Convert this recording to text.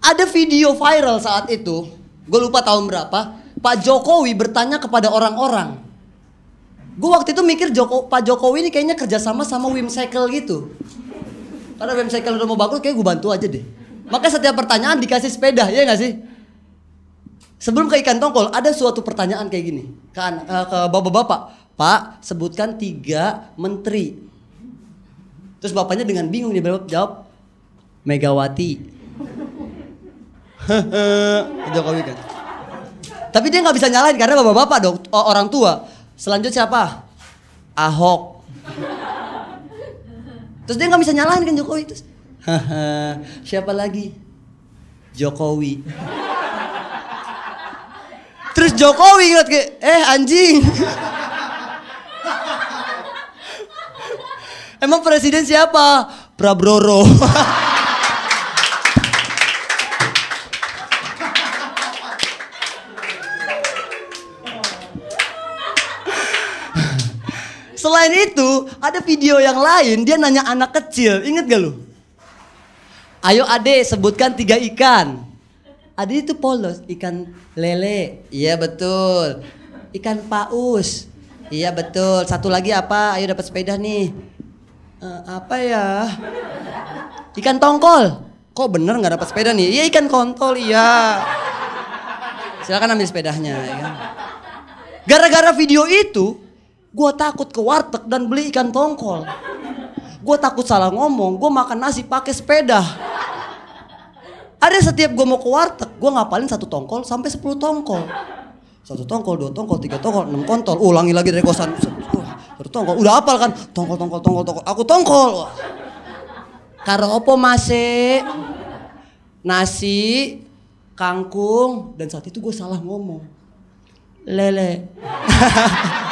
Ada video viral saat itu, gue lupa tahun berapa, Pak Jokowi bertanya kepada orang-orang. Gue waktu itu mikir Joko, Pak Jokowi ini kayaknya kerjasama sama Wim Cycle gitu. Karena Wim Cycle udah mau bagus, kayak gue bantu aja deh. Maka setiap pertanyaan dikasih sepeda, ya nggak sih? Sebelum ke ikan tongkol, ada suatu pertanyaan kayak gini ke, eh, ke bapak-bapak. Pak, sebutkan tiga menteri. Terus bapaknya dengan bingung dia jawab, Megawati. Jokowi kan. Tapi dia nggak bisa nyalain karena bapak-bapak dong, orang tua. Selanjutnya siapa? Ahok. Terus dia nggak bisa nyalain kan Jokowi terus. Siapa lagi? Jokowi. Terus Jokowi ngeliat kayak, eh anjing. Emang presiden siapa? Prabroro. Selain itu, ada video yang lain dia nanya anak kecil. Ingat gak lu? Ayo ade sebutkan tiga ikan. Ade itu polos, ikan lele. Iya betul. Ikan paus. Iya betul. Satu lagi apa? Ayo dapat sepeda nih. Eh, apa ya? Ikan tongkol. Kok bener nggak dapat sepeda nih? Iya ikan kontol iya. Silakan ambil sepedanya. Ya kan? Gara-gara video itu, gue takut ke warteg dan beli ikan tongkol. Gue takut salah ngomong, gue makan nasi pakai sepeda. Ada setiap gue mau ke warteg, gue ngapalin satu tongkol sampai 10 tongkol. Satu tongkol, dua tongkol, tiga tongkol, enam kontol. Ulangi lagi dari kosan. Satu tongkol, udah hafal kan? Tongkol, tongkol, tongkol, tongkol. Aku tongkol. Karo opo masih nasi, kangkung, dan saat itu gue salah ngomong. Lele.